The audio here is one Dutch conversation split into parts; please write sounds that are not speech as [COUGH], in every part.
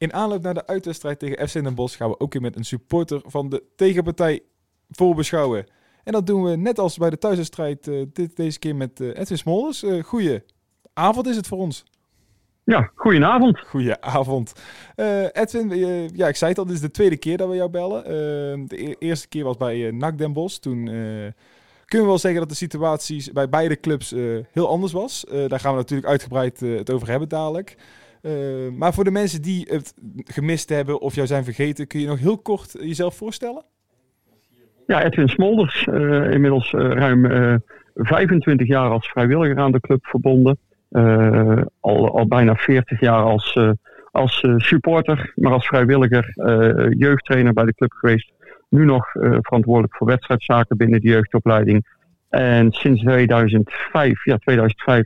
In aanloop naar de uitwedstrijd tegen FC Den Bosch gaan we ook weer met een supporter van de tegenpartij voorbeschouwen. En dat doen we net als bij de thuiswedstrijd, uh, dit, deze keer met uh, Edwin Smolders. Uh, goeie avond is het voor ons. Ja, goedenavond. Goedenavond. Edwin, ja, ik zei het al, dit is de tweede keer dat we jou bellen. de e eerste keer was bij NAC Den Bosch. Toen kunnen we wel zeggen dat de situatie bij beide clubs heel anders was. daar gaan we natuurlijk uitgebreid het over hebben dadelijk. Maar voor de mensen die het gemist hebben of jou zijn vergeten, kun je nog heel kort jezelf voorstellen? Ja, Edwin Smolders, uh, inmiddels uh, ruim uh, 25 jaar als vrijwilliger aan de club verbonden. al, al bijna 40 jaar als, als supporter, maar als vrijwilliger jeugdtrainer bij de club geweest. Nu nog verantwoordelijk voor wedstrijdzaken binnen de jeugdopleiding. En sinds 2005, ja, 2005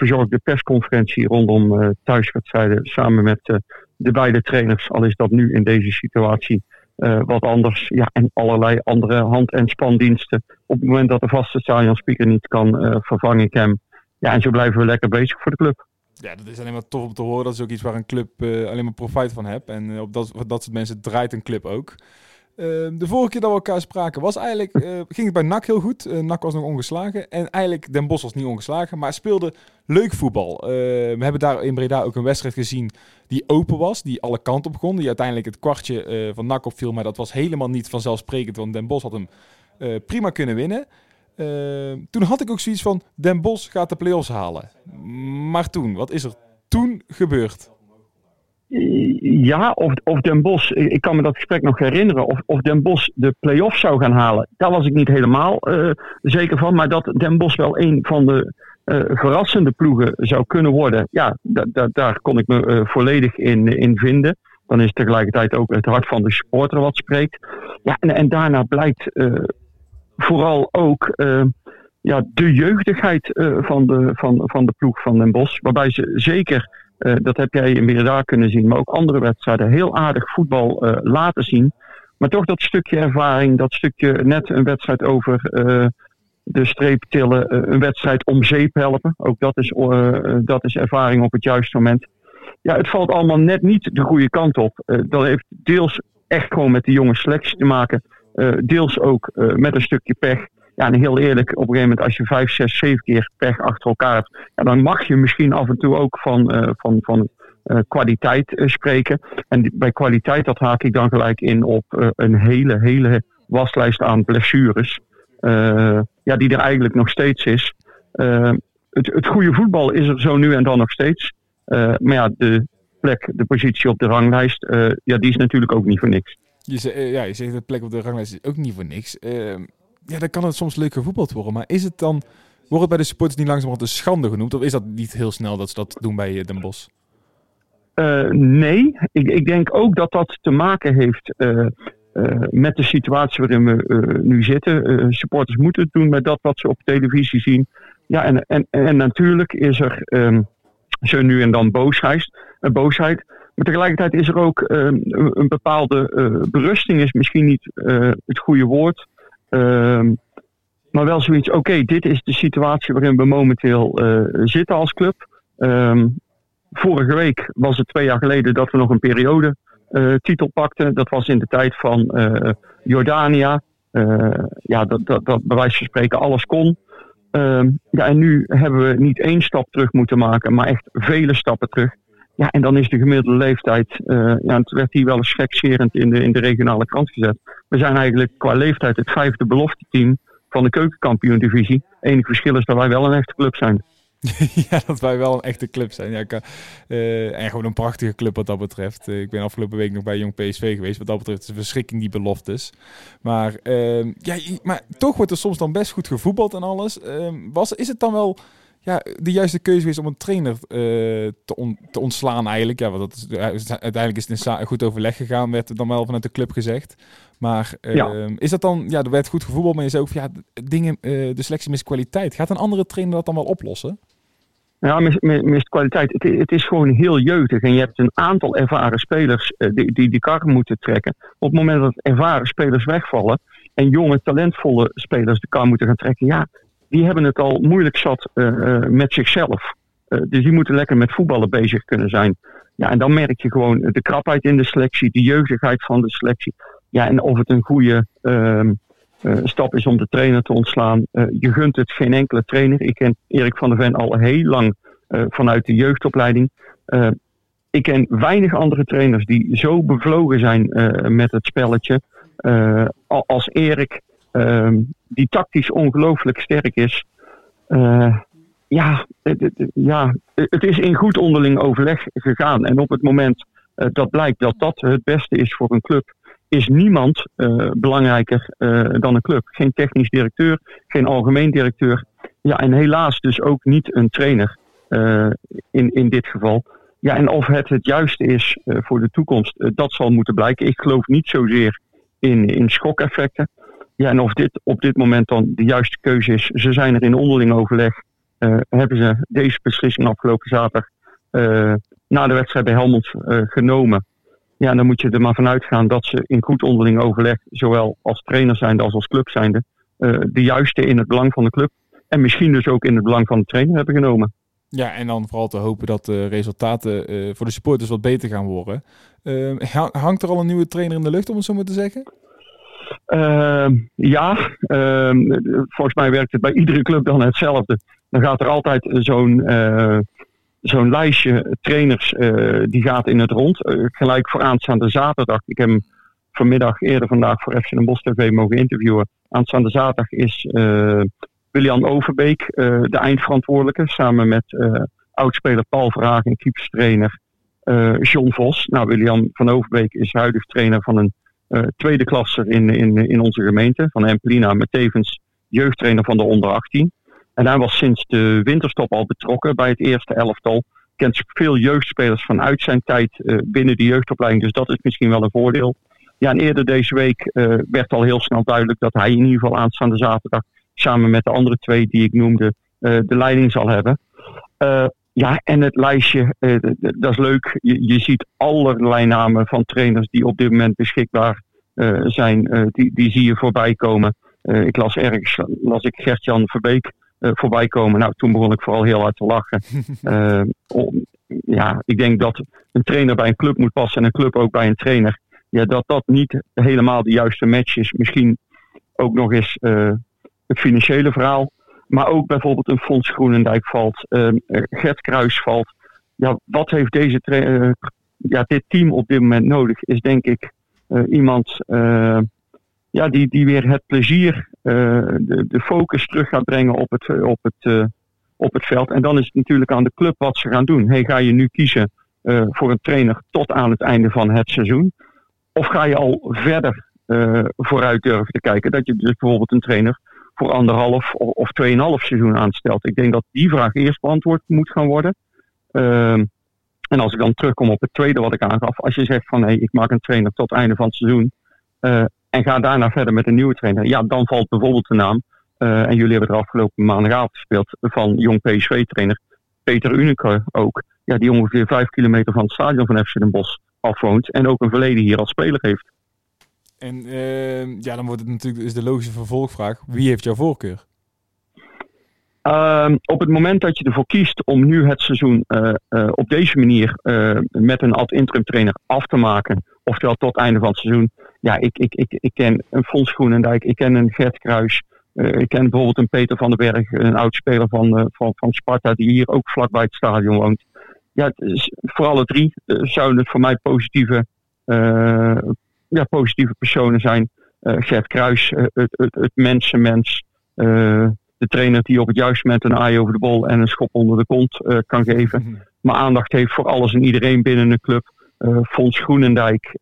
verzorg de persconferentie rondom thuiswedstrijden samen met de beide trainers. Al is dat nu in deze situatie uh, wat anders. Ja, en allerlei andere hand- en spandiensten. Op het moment dat de vaste stadionspeaker niet kan, uh, vervang ik hem. Ja, en zo blijven we lekker bezig voor de club. Ja, dat is alleen maar tof om te horen. Dat is ook iets waar een club alleen maar profijt van hebt. En op dat, dat soort mensen draait een club ook. Ehm, de vorige keer dat we elkaar spraken was eigenlijk, uh, ging het bij NAC heel goed. Uh, NAC was nog ongeslagen. En eigenlijk Den Bosch was niet ongeslagen, maar speelde leuk voetbal. Uh, we hebben daar in Breda ook een wedstrijd gezien die open was, die alle kanten op begon. Die uiteindelijk het kwartje van NAC opviel, maar dat was helemaal niet vanzelfsprekend, want Den Bosch had hem prima kunnen winnen. Ehm, toen had ik ook zoiets van, Den Bosch gaat de play-offs halen. Maar toen, wat is er toen gebeurd? Ja, of, of Den Bos, ik kan me dat gesprek nog herinneren, of, of Den Bos de play-off zou gaan halen. Daar was ik niet helemaal uh, zeker van. Maar dat Den Bos wel een van de uh, verrassende ploegen zou kunnen worden, ja, daar kon ik me uh, volledig in, in vinden. Dan is tegelijkertijd ook het hart van de supporter wat spreekt. Ja, en, en daarna blijkt vooral ook ja, de jeugdigheid van, de, van, van de ploeg van Den Bos. Waarbij ze zeker uh, dat heb jij in Mirada kunnen zien, maar ook andere wedstrijden. Heel aardig voetbal uh, laten zien. Maar toch dat stukje ervaring, dat stukje net een wedstrijd over uh, de streep tillen, een wedstrijd om zeep helpen. Ook dat is, dat is ervaring op het juiste moment. Ja, het valt allemaal net niet de goede kant op. dat heeft deels echt gewoon met de jonge selectie te maken. deels ook met een stukje pech. Ja, en heel eerlijk, op een gegeven moment als je vijf, zes, zeven keer pech achter elkaar hebt, dan mag je misschien af en toe ook van, uh, van, van uh, kwaliteit uh, spreken. En bij kwaliteit, dat haak ik dan gelijk in op een hele, hele waslijst aan blessures. ja, die er eigenlijk nog steeds is. het, het goede voetbal is er zo nu en dan nog steeds. maar ja, de plek, de positie op de ranglijst, ja, die is natuurlijk ook niet voor niks. Je, ja, je zegt de plek op de ranglijst is ook niet voor niks ja, dan kan het soms leuk gevoetbald worden. Maar is het dan, wordt het bij de supporters niet langzamerhand een schande genoemd? Of is dat niet heel snel dat ze dat doen bij eh, Den Bosch? Uh, nee, ik, ik, denk ook dat dat te maken heeft uh, met de situatie waarin we nu zitten. supporters moeten het doen met dat wat ze op televisie zien. Ja, en, en, en natuurlijk is er um, zo nu en dan boosheid. boosheid. Maar tegelijkertijd is er ook um, een bepaalde berusting, is misschien niet het goede woord. Um, maar wel zoiets, oké, dit is de situatie waarin we momenteel uh, zitten als club. Um, vorige week was het twee jaar geleden dat we nog een periode uh, titel pakten. Dat was in de tijd van uh, Jordania. ja, dat, dat, bij wijze van spreken alles kon. Um, ja, en nu hebben we niet één stap terug moeten maken, maar echt vele stappen terug. Ja, en dan is de gemiddelde leeftijd, uh, ja, het werd hier wel eens gekscherend in de, in de regionale krant gezet. We zijn eigenlijk qua leeftijd het vijfde belofte team van de keukenkampioen-divisie. Enig verschil is dat wij wel een echte club zijn. [LAUGHS] ja, dat wij wel een echte club zijn. Ja, uh, en gewoon een prachtige club wat dat betreft. Uh, ik ben afgelopen week nog bij Jong PSV geweest. Wat dat betreft is een verschrikking die beloftes. Maar, uh, ja, maar toch wordt er soms dan best goed gevoetbald en alles. Ehm, was, is het dan wel ja, de juiste keuze is om een trainer uh, te, te, ontslaan eigenlijk. Ja, want dat is, uiteindelijk is het in goed overleg gegaan, werd dan wel vanuit de club gezegd. Maar uh, is dat dan, ja, er werd goed gevoetbald, maar je zei ook, ja, dingen, uh, de selectie mist kwaliteit. Gaat een andere trainer dat dan wel oplossen? Ja, mist, mist kwaliteit. Het, het, is gewoon heel jeugdig. En je hebt een aantal ervaren spelers die, die die kar moeten trekken. Op het moment dat ervaren spelers wegvallen en jonge, talentvolle spelers de kar moeten gaan trekken, ja, die hebben het al moeilijk zat uh, met zichzelf. Uh, dus die moeten lekker met voetballen bezig kunnen zijn. Ja, en dan merk je gewoon de krapheid in de selectie, de jeugdigheid van de selectie. Ja, en of het een goede ehm, stap is om de trainer te ontslaan. Je gunt het geen enkele trainer. Ik ken Erik van der Ven al heel lang vanuit de jeugdopleiding. ik ken weinig andere trainers die zo bevlogen zijn met het spelletje. als Erik, die tactisch ongelooflijk sterk is. ja, het, ja, het is in goed onderling overleg gegaan. En op het moment dat blijkt dat dat het beste is voor een club is niemand belangrijker dan een club. Geen technisch directeur, geen algemeen directeur. Ja, en helaas dus ook niet een trainer in, in dit geval. Ja, en of het het juiste is voor de toekomst, dat zal moeten blijken. Ik geloof niet zozeer in, in schokeffecten. Ja, en of dit op dit moment dan de juiste keuze is. Ze zijn er in onderling overleg. hebben ze deze beslissing afgelopen zaterdag na de wedstrijd bij Helmond genomen. Ja, dan moet je er maar vanuit gaan dat ze in goed onderling overleg, zowel als trainer zijnde als als club zijnde, de juiste in het belang van de club en misschien dus ook in het belang van de trainer hebben genomen. Ja, en dan vooral te hopen dat de resultaten voor de supporters wat beter gaan worden. Hangt er al een nieuwe trainer in de lucht, om het zo maar te zeggen? Ehm, ja, ehm, volgens mij werkt het bij iedere club dan hetzelfde. Dan gaat er altijd zo'n eh, zo'n lijstje trainers uh, die gaat in het rond. Uh, gelijk voor aanstaande zaterdag. Ik heb hem vanmiddag eerder vandaag voor FC Den Bosch TV mogen interviewen. Aanstaande zaterdag is William Overbeek de eindverantwoordelijke. Samen met oudspeler Paul Vragen en keeperstrainer John Vos. Nou, William van Overbeek is huidig trainer van een tweede klasser in, in, in onze gemeente. Van Empelina, met tevens jeugdtrainer van de onder 18. En hij was sinds de winterstop al betrokken bij het eerste elftal. Kent veel jeugdspelers vanuit zijn tijd uh, binnen de jeugdopleiding. Dus dat is misschien wel een voordeel. Ja, en eerder deze week uh, werd al heel snel duidelijk dat hij in ieder geval aanstaande zaterdag samen met de andere twee die ik noemde de leiding zal hebben. Ja, en het lijstje, dat is leuk. Je, je, ziet allerlei namen van trainers die op dit moment beschikbaar zijn. die, die zie je voorbij komen. ik las ergens, las ik Gert-Jan Verbeek voorbij komen. Nou, toen begon ik vooral heel hard te lachen. [LAUGHS] om, ja, ik denk dat een trainer bij een club moet passen en een club ook bij een trainer. Ja, dat dat niet helemaal de juiste match is. Misschien ook nog eens het financiële verhaal. Maar ook bijvoorbeeld een Fonds Groenendijk valt. Gert Kruis valt. Ja, wat heeft deze ja, dit team op dit moment nodig? Is denk ik iemand ja, die, die weer het plezier, de, de focus terug gaat brengen op het, op, het, op het veld. En dan is het natuurlijk aan de club wat ze gaan doen. Ga je nu kiezen voor een trainer tot aan het einde van het seizoen? Of ga je al verder vooruit durven te kijken? Dat je dus bijvoorbeeld een trainer voor anderhalf of, of tweeënhalf seizoen aanstelt. Ik denk dat die vraag eerst beantwoord moet gaan worden. Ehm, en als ik dan terugkom op het tweede wat ik aangaf. Als je zegt van hé, hey, ik maak een trainer tot het einde van het seizoen. Uh, en ga daarna verder met een nieuwe trainer. Ja, dan valt bijvoorbeeld de naam, uh, en jullie hebben er afgelopen maandagavond gespeeld, van jong PSV-trainer Peter Uneke ook. Ja, die ongeveer vijf kilometer van het stadion van FC Den Bosch afwoont en ook een verleden hier als speler heeft. En uh, ja, dan wordt het natuurlijk is de logische vervolgvraag: wie heeft jouw voorkeur? Uh, op het moment dat je ervoor kiest om nu het seizoen uh, uh, op deze manier met een ad interim trainer af te maken, oftewel tot het einde van het seizoen, ja, ik, ik, ik, ik ken een Fons Groenendijk, ik ken een Gert Kruis. Ik ken bijvoorbeeld een Peter van den Berg, een oud speler van, van, van Sparta, die hier ook vlakbij het stadion woont. Ja, voor alle drie zouden het voor mij positieve, ja, positieve personen zijn. Gert Kruis, het, het, het mensenmens. de trainer die op het juiste moment een aai over de bol en een schop onder de kont kan geven. Mhm. Maar aandacht heeft voor alles en iedereen binnen een club. Fons Groenendijk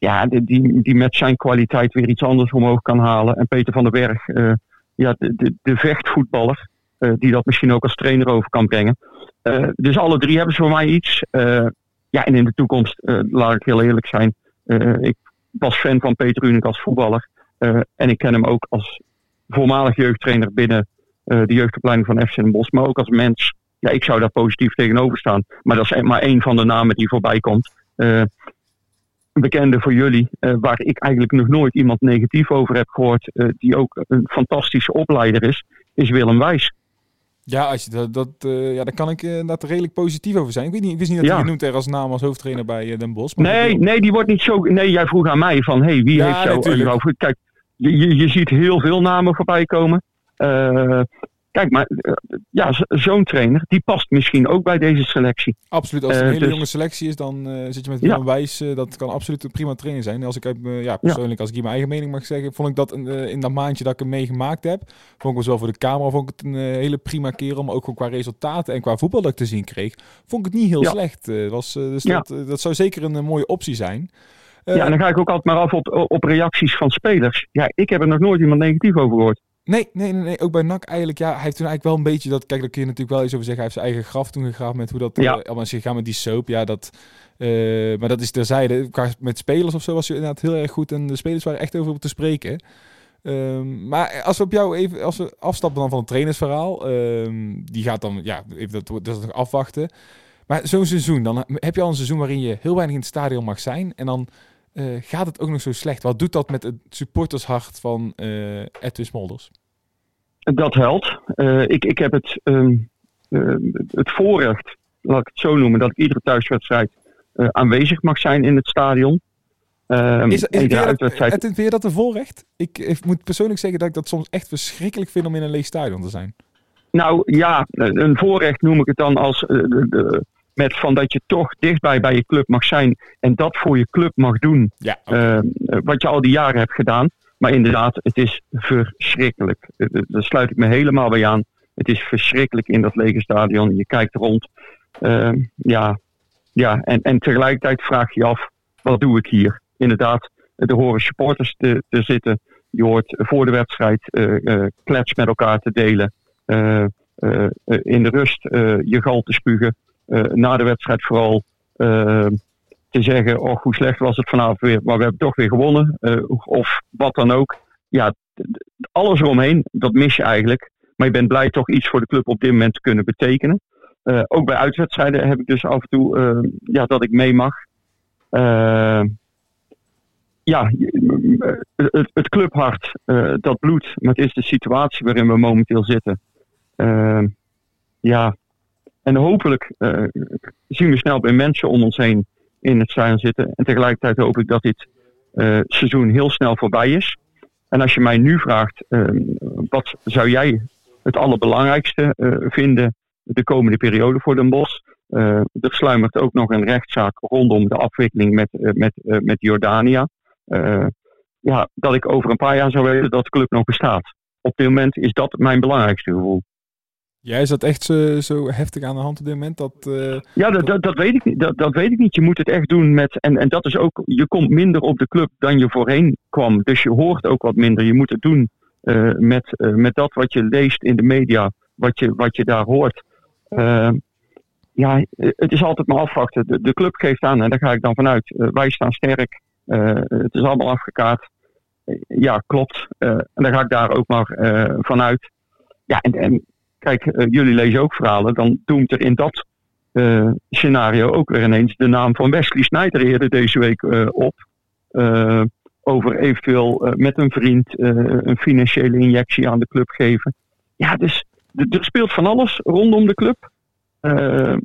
ja, die, die met zijn kwaliteit weer iets anders omhoog kan halen. En Peter van den Berg, uh, ja, de, de, de vechtvoetballer, uh, die dat misschien ook als trainer over kan brengen. Uh, dus alle drie hebben ze voor mij iets. ja, en in de toekomst, laat ik heel eerlijk zijn, ik was fan van Peter Unik als voetballer. en ik ken hem ook als voormalig jeugdtrainer binnen de jeugdopleiding van FC Den Bosch. Maar ook als mens, ja, ik zou daar positief tegenover staan. Maar dat is maar één van de namen die voorbij komt bekende voor jullie, waar ik eigenlijk nog nooit iemand negatief over heb gehoord, die ook een fantastische opleider is, is Willem Wijs. Ja, als je dat, dat, uh, ja, daar kan ik inderdaad redelijk positief over zijn. Ik, weet niet, ik wist niet dat ja. hij genoemd er als naam als hoofdtrainer bij Den Bosch. Nee, nee, die wordt niet zo... Nee, jij vroeg aan mij van, hey, wie heeft jou... Kijk, je, je ziet heel veel namen voorbij komen. Kijk, maar eh, ja, zo'n trainer, die past misschien ook bij deze selectie. Absoluut. Als het een eh, hele dus- jonge selectie is, dan uh, zit je met ja. Wijs. dat kan absoluut een prima trainer zijn. Als ik heb, ja, persoonlijk, als ik hier mijn eigen mening mag zeggen, vond ik dat in dat maandje dat ik hem meegemaakt heb, vond ik wel voor de camera, vond ik het een hele prima keer om ook qua resultaten en qua voetbal dat ik te zien kreeg, vond ik het niet heel slecht. was, dus dat, dat zou zeker een mooie optie zijn. ja, en dan ga ik ook altijd maar af op, op reacties van spelers. Ja, ik heb er nog nooit iemand negatief over gehoord. Nee, nee, nee, nee, ook bij NAC eigenlijk. Ja, hij heeft toen eigenlijk wel een beetje dat. Kijk, daar kun je natuurlijk wel eens over zeggen. Hij heeft zijn eigen graf toen gegraven met hoe dat. Ja. Uh, als je gaat met die soap, ja, dat. Uh, maar dat is terzijde. Met spelers of zo was je inderdaad heel erg goed. En de spelers waren echt over te spreken. Um, maar als we op jou even, als we afstappen dan van het trainersverhaal, um, die gaat dan, ja, even dat, dat is nog afwachten. Maar zo'n seizoen, dan heb je al een seizoen waarin je heel weinig in het stadion mag zijn. En dan uh, gaat het ook nog zo slecht. Wat doet dat met het supportershart van uh, Edwin Smolders? Dat helpt. Uh, ik, ik heb het, um, het voorrecht, laat ik het zo noemen, dat ik iedere thuiswedstrijd aanwezig mag zijn in het stadion. Um, is, is, uitwedstrijd... vind je dat een voorrecht? Ik, ik, moet persoonlijk zeggen dat ik dat soms echt verschrikkelijk vind om in een leeg stadion te zijn. Nou ja, een voorrecht noem ik het dan als de, de, met van dat je toch dichtbij bij je club mag zijn en dat voor je club mag doen. Ja, ehm, wat je al die jaren hebt gedaan. Maar inderdaad, het is verschrikkelijk. Daar sluit ik me helemaal bij aan. Het is verschrikkelijk in dat lege stadion. Je kijkt rond. Ehm, ja, ja. En, en tegelijkertijd vraag je je af, wat doe ik hier? Inderdaad, er horen supporters te, te zitten. Je hoort voor de wedstrijd uh, klets met elkaar te delen. In de rust je gal te spugen. Na de wedstrijd vooral te zeggen, oh hoe slecht was het vanavond weer, maar we hebben toch weer gewonnen. Uh, of wat dan ook. Ja, alles eromheen, dat mis je eigenlijk. Maar je bent blij toch iets voor de club op dit moment te kunnen betekenen. Ook bij uitwedstrijden heb ik dus af en toe ja, dat ik mee mag. ja, het, het clubhart, dat bloed, maar het is de situatie waarin we momenteel zitten. ja, en hopelijk zien we snel bij mensen om ons heen in het stadion zitten. En tegelijkertijd hoop ik dat dit uh, seizoen heel snel voorbij is. En als je mij nu vraagt, uh, wat zou jij het allerbelangrijkste uh, vinden de komende periode voor Den Bosch? er sluimert ook nog een rechtszaak rondom de afwikkeling met, met, met Jordania. ja, dat ik over een paar jaar zou weten dat de club nog bestaat. Op dit moment is dat mijn belangrijkste gevoel. Ja, is dat echt zo, zo heftig aan de hand op dit moment? Dat, uh, ja, dat, dat, dat, weet ik niet. Dat, dat weet ik niet. Je moet het echt doen met. En, en dat is ook. Je komt minder op de club dan je voorheen kwam. Dus je hoort ook wat minder. Je moet het doen uh, met, uh, met dat wat je leest in de media. Wat je, wat je daar hoort. ja, het is altijd maar afwachten. De, de, club geeft aan, en daar ga ik dan vanuit. wij staan sterk. het is allemaal afgekaart. ja, klopt. en dan ga ik daar ook maar vanuit. Ja, en, en kijk, uh, jullie lezen ook verhalen, dan doemt er in dat uh, scenario ook weer ineens de naam van Wesley Sneijder eerder deze week uh, op. over eventueel met een vriend een financiële injectie aan de club geven. Ja, dus er speelt van alles rondom de club. maar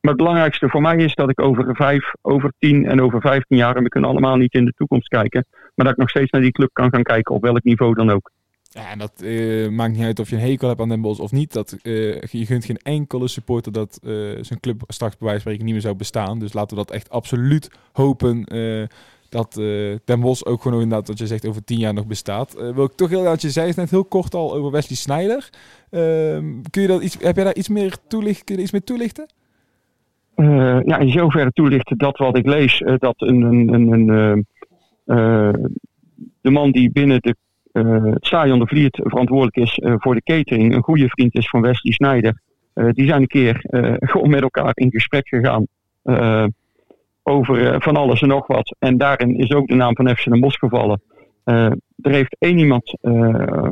het belangrijkste voor mij is dat ik over vijf, over tien en over vijftien jaar, en we kunnen allemaal niet in de toekomst kijken, maar dat ik nog steeds naar die club kan gaan kijken, op welk niveau dan ook. Ja, en dat uh, maakt niet uit of je een hekel hebt aan Den Bosch of niet. Dat, uh, je gunt geen enkele supporter dat uh, zijn club straks bij wijze niet meer zou bestaan. Dus laten we dat echt absoluut hopen dat Den Bosch ook gewoon inderdaad, wat je zegt, over tien jaar nog bestaat. wil ik toch heel dat je zei net heel kort al over Wesley Sneijder. Ehm, kun je dat iets, heb jij daar iets meer toelichten? Kun iets meer toelichten? ja, in zoverre toelichten dat wat ik lees, dat een, een, een, een de man die binnen de het stadion de Vliert verantwoordelijk is uh, voor de catering, een goede vriend is van Wesley Snijder. Uh, die zijn een keer [LAUGHS] gewoon met elkaar in gesprek gegaan over van alles en nog wat. En daarin is ook de naam van FC Den Bosch gevallen. er heeft één iemand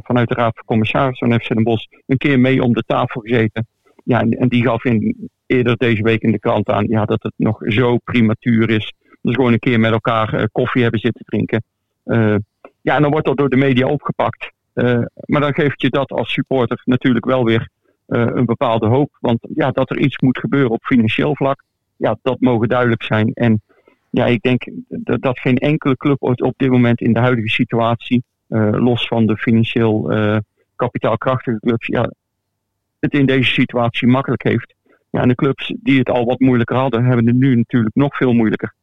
vanuit de Raad van Commissarissen van FC Den Bosch een keer mee om de tafel gezeten. Ja, en, en die gaf in, eerder deze week in de krant aan ja, dat het nog zo prematuur is. Dus gewoon een keer met elkaar koffie hebben zitten drinken. Ja, en dan wordt dat door de media opgepakt. Uh, maar dan geeft je dat als supporter natuurlijk wel weer een bepaalde hoop. Want ja, dat er iets moet gebeuren op financieel vlak, ja, dat mogen duidelijk zijn. En ja, ik denk dat, dat geen enkele club op dit moment in de huidige situatie, los van de financieel kapitaalkrachtige clubs, ja, het in deze situatie makkelijk heeft. Ja, en de clubs die het al wat moeilijker hadden, hebben het nu natuurlijk nog veel moeilijker.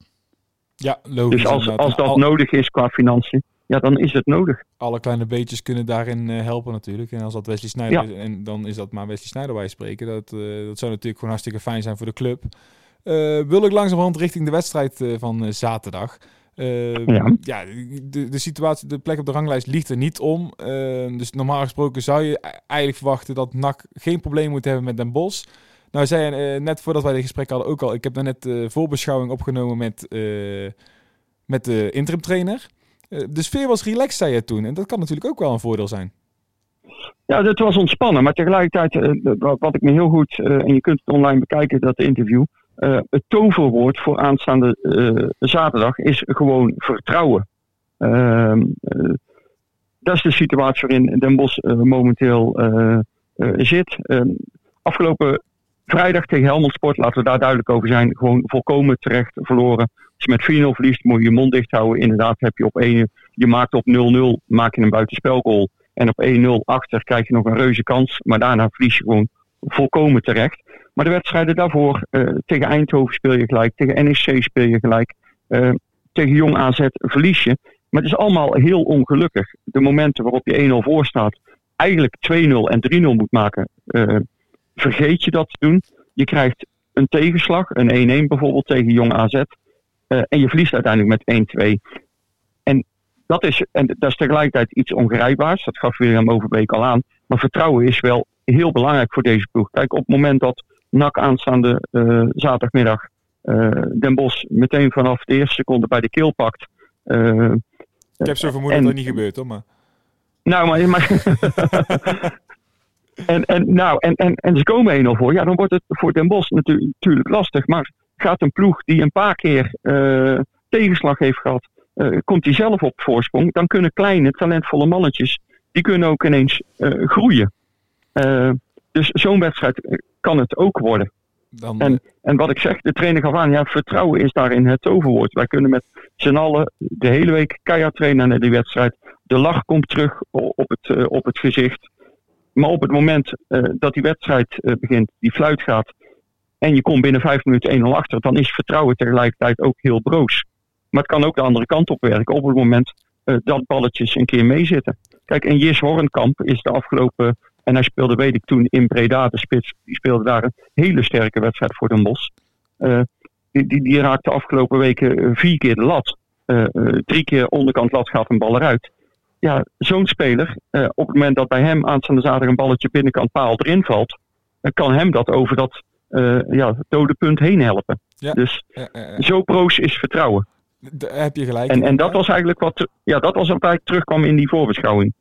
Ja, logisch. Dus als, als dat nodig is qua financiën, ja, dan is het nodig. Alle kleine beetjes kunnen daarin uh, helpen natuurlijk. En als dat Wesley Sneijder is, en dan is dat maar Wesley Sneijder wij spreken. Dat, uh, dat zou natuurlijk gewoon hartstikke fijn zijn voor de club. Uh, wil ik langzamerhand richting de wedstrijd van zaterdag. ja. ja de, de situatie, de plek op de ranglijst ligt er niet om. dus normaal gesproken zou je e-, eigenlijk verwachten dat NAC geen probleem moet hebben met Den Bosch. Nou, zei net voordat wij dit gesprek hadden ook al, ik heb net voorbeschouwing opgenomen met, met de interim trainer. De sfeer was relaxed, zei je toen. En dat kan natuurlijk ook wel een voordeel zijn. Ja, dat was ontspannen. Maar tegelijkertijd, wat ik me heel goed, en je kunt het online bekijken, dat interview. het toverwoord voor aanstaande zaterdag is gewoon vertrouwen. Ehm, dat is de situatie waarin Den Bosch momenteel zit. Ehm, afgelopen Vrijdag tegen Helmond Sport, laten we daar duidelijk over zijn, gewoon volkomen terecht verloren. Als je met 4-0 verliest, moet je je mond dicht houden. Inderdaad, heb je op 1, je maakt op 0-0, maak je een buitenspelgoal. En op 1-0 achter krijg je nog een reuze kans, maar daarna verlies je gewoon volkomen terecht. Maar de wedstrijden daarvoor, uh, tegen Eindhoven speel je gelijk, tegen NEC speel je gelijk, uh, tegen Jong AZ verlies je. Maar het is allemaal heel ongelukkig. De momenten waarop je 1-0 voor staat, eigenlijk 2-0 en 3-0 moet maken, uh, vergeet je dat te doen. Je krijgt een tegenslag, een 1-1 bijvoorbeeld tegen Jong AZ. Uh, en je verliest uiteindelijk met 1-2. En dat, is, en dat is tegelijkertijd iets ongrijpbaars. Dat gaf William Overbeek al aan. Maar vertrouwen is wel heel belangrijk voor deze ploeg. Kijk, op het moment dat NAC aanstaande uh, zaterdagmiddag uh, Den Bos meteen vanaf de eerste seconde bij de keel pakt. Ik heb zo vermoeden dat dat niet gebeurt hoor. Maar... Nou, maar, maar [LAUGHS] En, en, nou, en, en, en ze komen 1-0 voor. Ja, dan wordt het voor Den natuurlijk, natuurlijk lastig. Maar gaat een ploeg die een paar keer uh, tegenslag heeft gehad, uh, komt die zelf op voorsprong, dan kunnen kleine, talentvolle mannetjes, die kunnen ook ineens uh, groeien. dus zo'n wedstrijd kan het ook worden. Dan, en, en wat ik zeg, de trainer gaf aan, ja, vertrouwen is daarin het toverwoord. Wij kunnen met z'n allen de hele week keihard trainen naar die wedstrijd. De lach komt terug op het, op het gezicht. Maar op het moment uh, dat die wedstrijd uh, begint, die fluit gaat. En je komt binnen vijf minuten 1-0 achter. dan is vertrouwen tegelijkertijd ook heel broos. Maar het kan ook de andere kant op werken. op het moment uh, dat balletjes een keer meezitten. Kijk, en Jis Hornkamp is de afgelopen. en hij speelde, weet ik toen, in Breda, de spits. die speelde daar een hele sterke wedstrijd voor Den Bosch. die, die, die raakte de afgelopen weken vier keer de lat. drie keer onderkant lat gaat een bal eruit ja, zo'n speler, uh, op het moment dat bij hem aanstaande zaterdag een balletje binnenkant paal erin valt, dan kan hem dat over dat uh, ja, dode punt heen helpen. Ja. Dus zo proos is vertrouwen. Daar heb je gelijk. En, en dat was eigenlijk wat, ja, dat was wat terugkwam in die voorbeschouwing.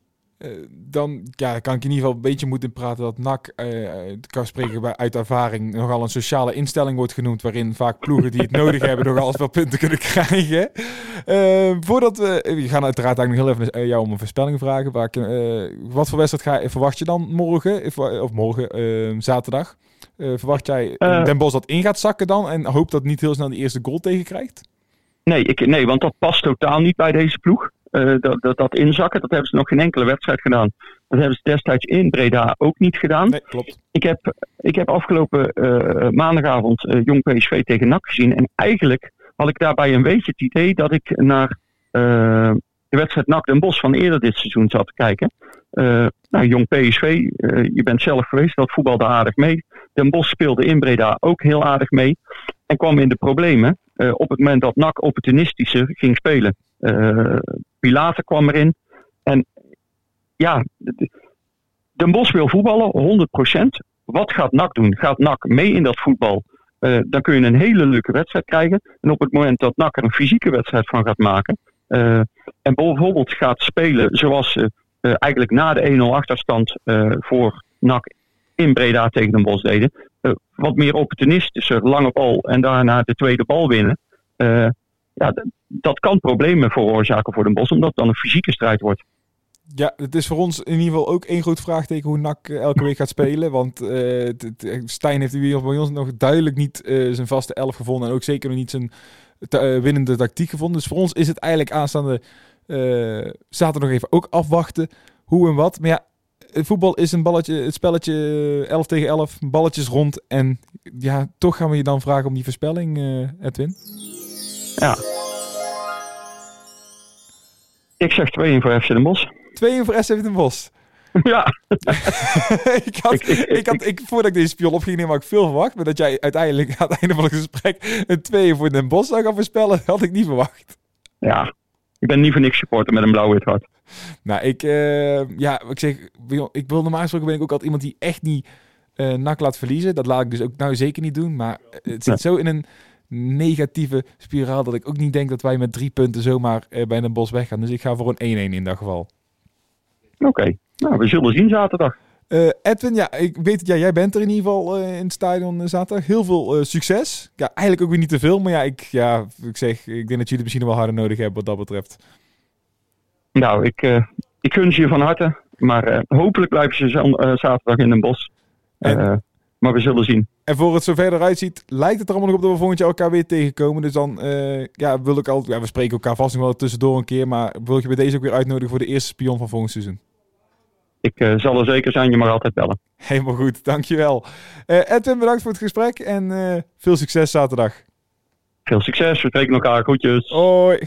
Uh, dan ja, kan ik in ieder geval een beetje moeten praten dat NAC, uh, kan spreken bij, uit ervaring, nogal een sociale instelling wordt genoemd, waarin vaak ploegen die het [LAUGHS] nodig hebben nogal eens wel punten kunnen krijgen. Uh, voordat we, we gaan uiteraard eigenlijk nog heel even jou om een voorspelling vragen. Waar wat voor wedstrijd ga, verwacht je dan morgen, of morgen, ehm, zaterdag? verwacht jij Den Bos dat in gaat zakken dan en hoop dat niet heel snel de eerste goal tegenkrijgt? Nee, ik, nee, want dat past totaal niet bij deze ploeg. Uh, dat, dat, dat, inzakken. Dat hebben ze nog geen enkele wedstrijd gedaan. Dat hebben ze destijds in Breda ook niet gedaan. Nee, klopt. Ik heb, ik heb afgelopen uh, maandagavond uh, Jong PSV tegen NAC gezien. En eigenlijk had ik daarbij een beetje het idee dat ik naar de wedstrijd NAC Den Bos van eerder dit seizoen zat te kijken. Nou, Jong PSV, je bent zelf geweest, dat voetbalde aardig mee. Den Bos speelde in Breda ook heel aardig mee. En kwam in de problemen op het moment dat NAC opportunistischer ging spelen. Pilaten kwam erin. En ja, Den Bos wil voetballen, 100%. Wat gaat NAC doen? Gaat NAC mee in dat voetbal? Dan kun je een hele leuke wedstrijd krijgen. En op het moment dat NAC er een fysieke wedstrijd van gaat maken. En bijvoorbeeld gaat spelen zoals uh, eigenlijk na de 1-0 achterstand voor NAC in Breda tegen Den Bos deden. wat meer opportunistischer, lange bal en daarna de tweede bal winnen ja, dat kan problemen veroorzaken voor Den Bos, omdat het dan een fysieke strijd wordt. Ja, het is voor ons in ieder geval ook één groot vraagteken hoe NAC eh, elke week gaat spelen. Want uh, Stijn heeft bij ons nog duidelijk niet zijn vaste elf gevonden. En ook zeker nog niet zijn winnende tactiek gevonden. Dus voor ons is het eigenlijk aanstaande zaterdag nog even ook afwachten hoe en wat. Maar ja, voetbal is een balletje, het spelletje 11 tegen 11, balletjes rond. En ja, toch gaan we je dan vragen om die voorspelling, Edwin. Ja. Ik zeg 2 voor FC Den Bosch. 2 voor FC Den Bosch. [LAUGHS] Ja. [LAUGHS] ik had, ik, had, ik, voordat ik deze spion opging had ik veel verwacht. Maar dat jij uiteindelijk aan het einde van het gesprek een 2 voor Den Bosch zou gaan voorspellen, had ik niet verwacht. Ja, ik ben niet voor niks supporter met een blauw-wit hart. Nou, ik, uh, ja, ik zeg, ik wil normaal gesproken ben ik ook altijd iemand die echt niet uh, nak laat verliezen. Dat laat ik dus ook nou zeker niet doen. Maar het zit zo in een negatieve spiraal dat ik ook niet denk dat wij met drie punten zomaar uh, bij een bos weggaan. Dus ik ga voor een 1-1 in dat geval. Oké, nou we zullen zien zaterdag. Uh, Edwin, ja, ik weet het, ja, jij bent er in ieder geval uh, in het stadion zaterdag. Heel veel succes. Ja, eigenlijk ook weer niet te veel, maar ja, ik, ja, ik zeg, ik denk dat jullie het misschien wel harder nodig hebben wat dat betreft. Nou, ik, ik gun ze je van harte, maar hopelijk blijven ze zaterdag in een bos. En, maar we zullen zien. En voor het zo verder uitziet, lijkt het er allemaal nog op dat we volgend jaar elkaar weer tegenkomen. Dus dan ja, wil ik al. Ja, we spreken elkaar vast nog wel tussendoor een keer. Maar wil je bij deze ook weer uitnodigen voor de eerste spion van volgend seizoen? Ik uh, zal er zeker zijn, je mag altijd bellen. Helemaal goed, dankjewel. Uh, Edwin, bedankt voor het gesprek en veel succes zaterdag. Veel succes, we spreken elkaar. Groetjes. Hoi.